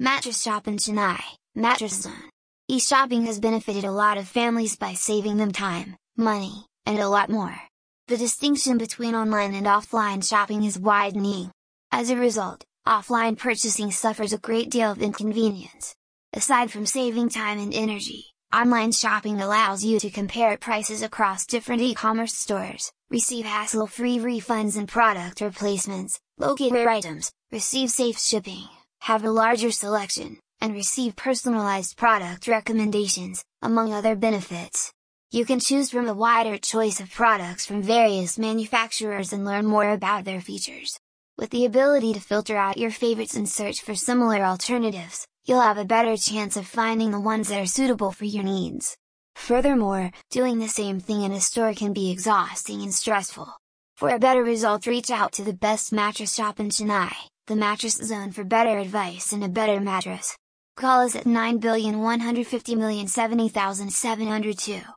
Mattress Shop in Chennai, Mattress Zone. E-shopping has benefited a lot of families by saving them time, money, and a lot more. The distinction between online and offline shopping is widening. As a result, offline purchasing suffers a great deal of inconvenience. Aside from saving time and energy, online shopping allows you to compare prices across different e-commerce stores, receive hassle-free refunds and product replacements, locate rare items, receive safe shipping, have a larger selection, and receive personalized product recommendations, among other benefits. You can choose from a wider choice of products from various manufacturers and learn more about their features. With the ability to filter out your favorites and search for similar alternatives, you'll have a better chance of finding the ones that are suitable for your needs. Furthermore, doing the same thing in a store can be exhausting and stressful. For a better result reach out to the best mattress shop in Chennai, the Mattress Zone for better advice and a better mattress. Call us at 9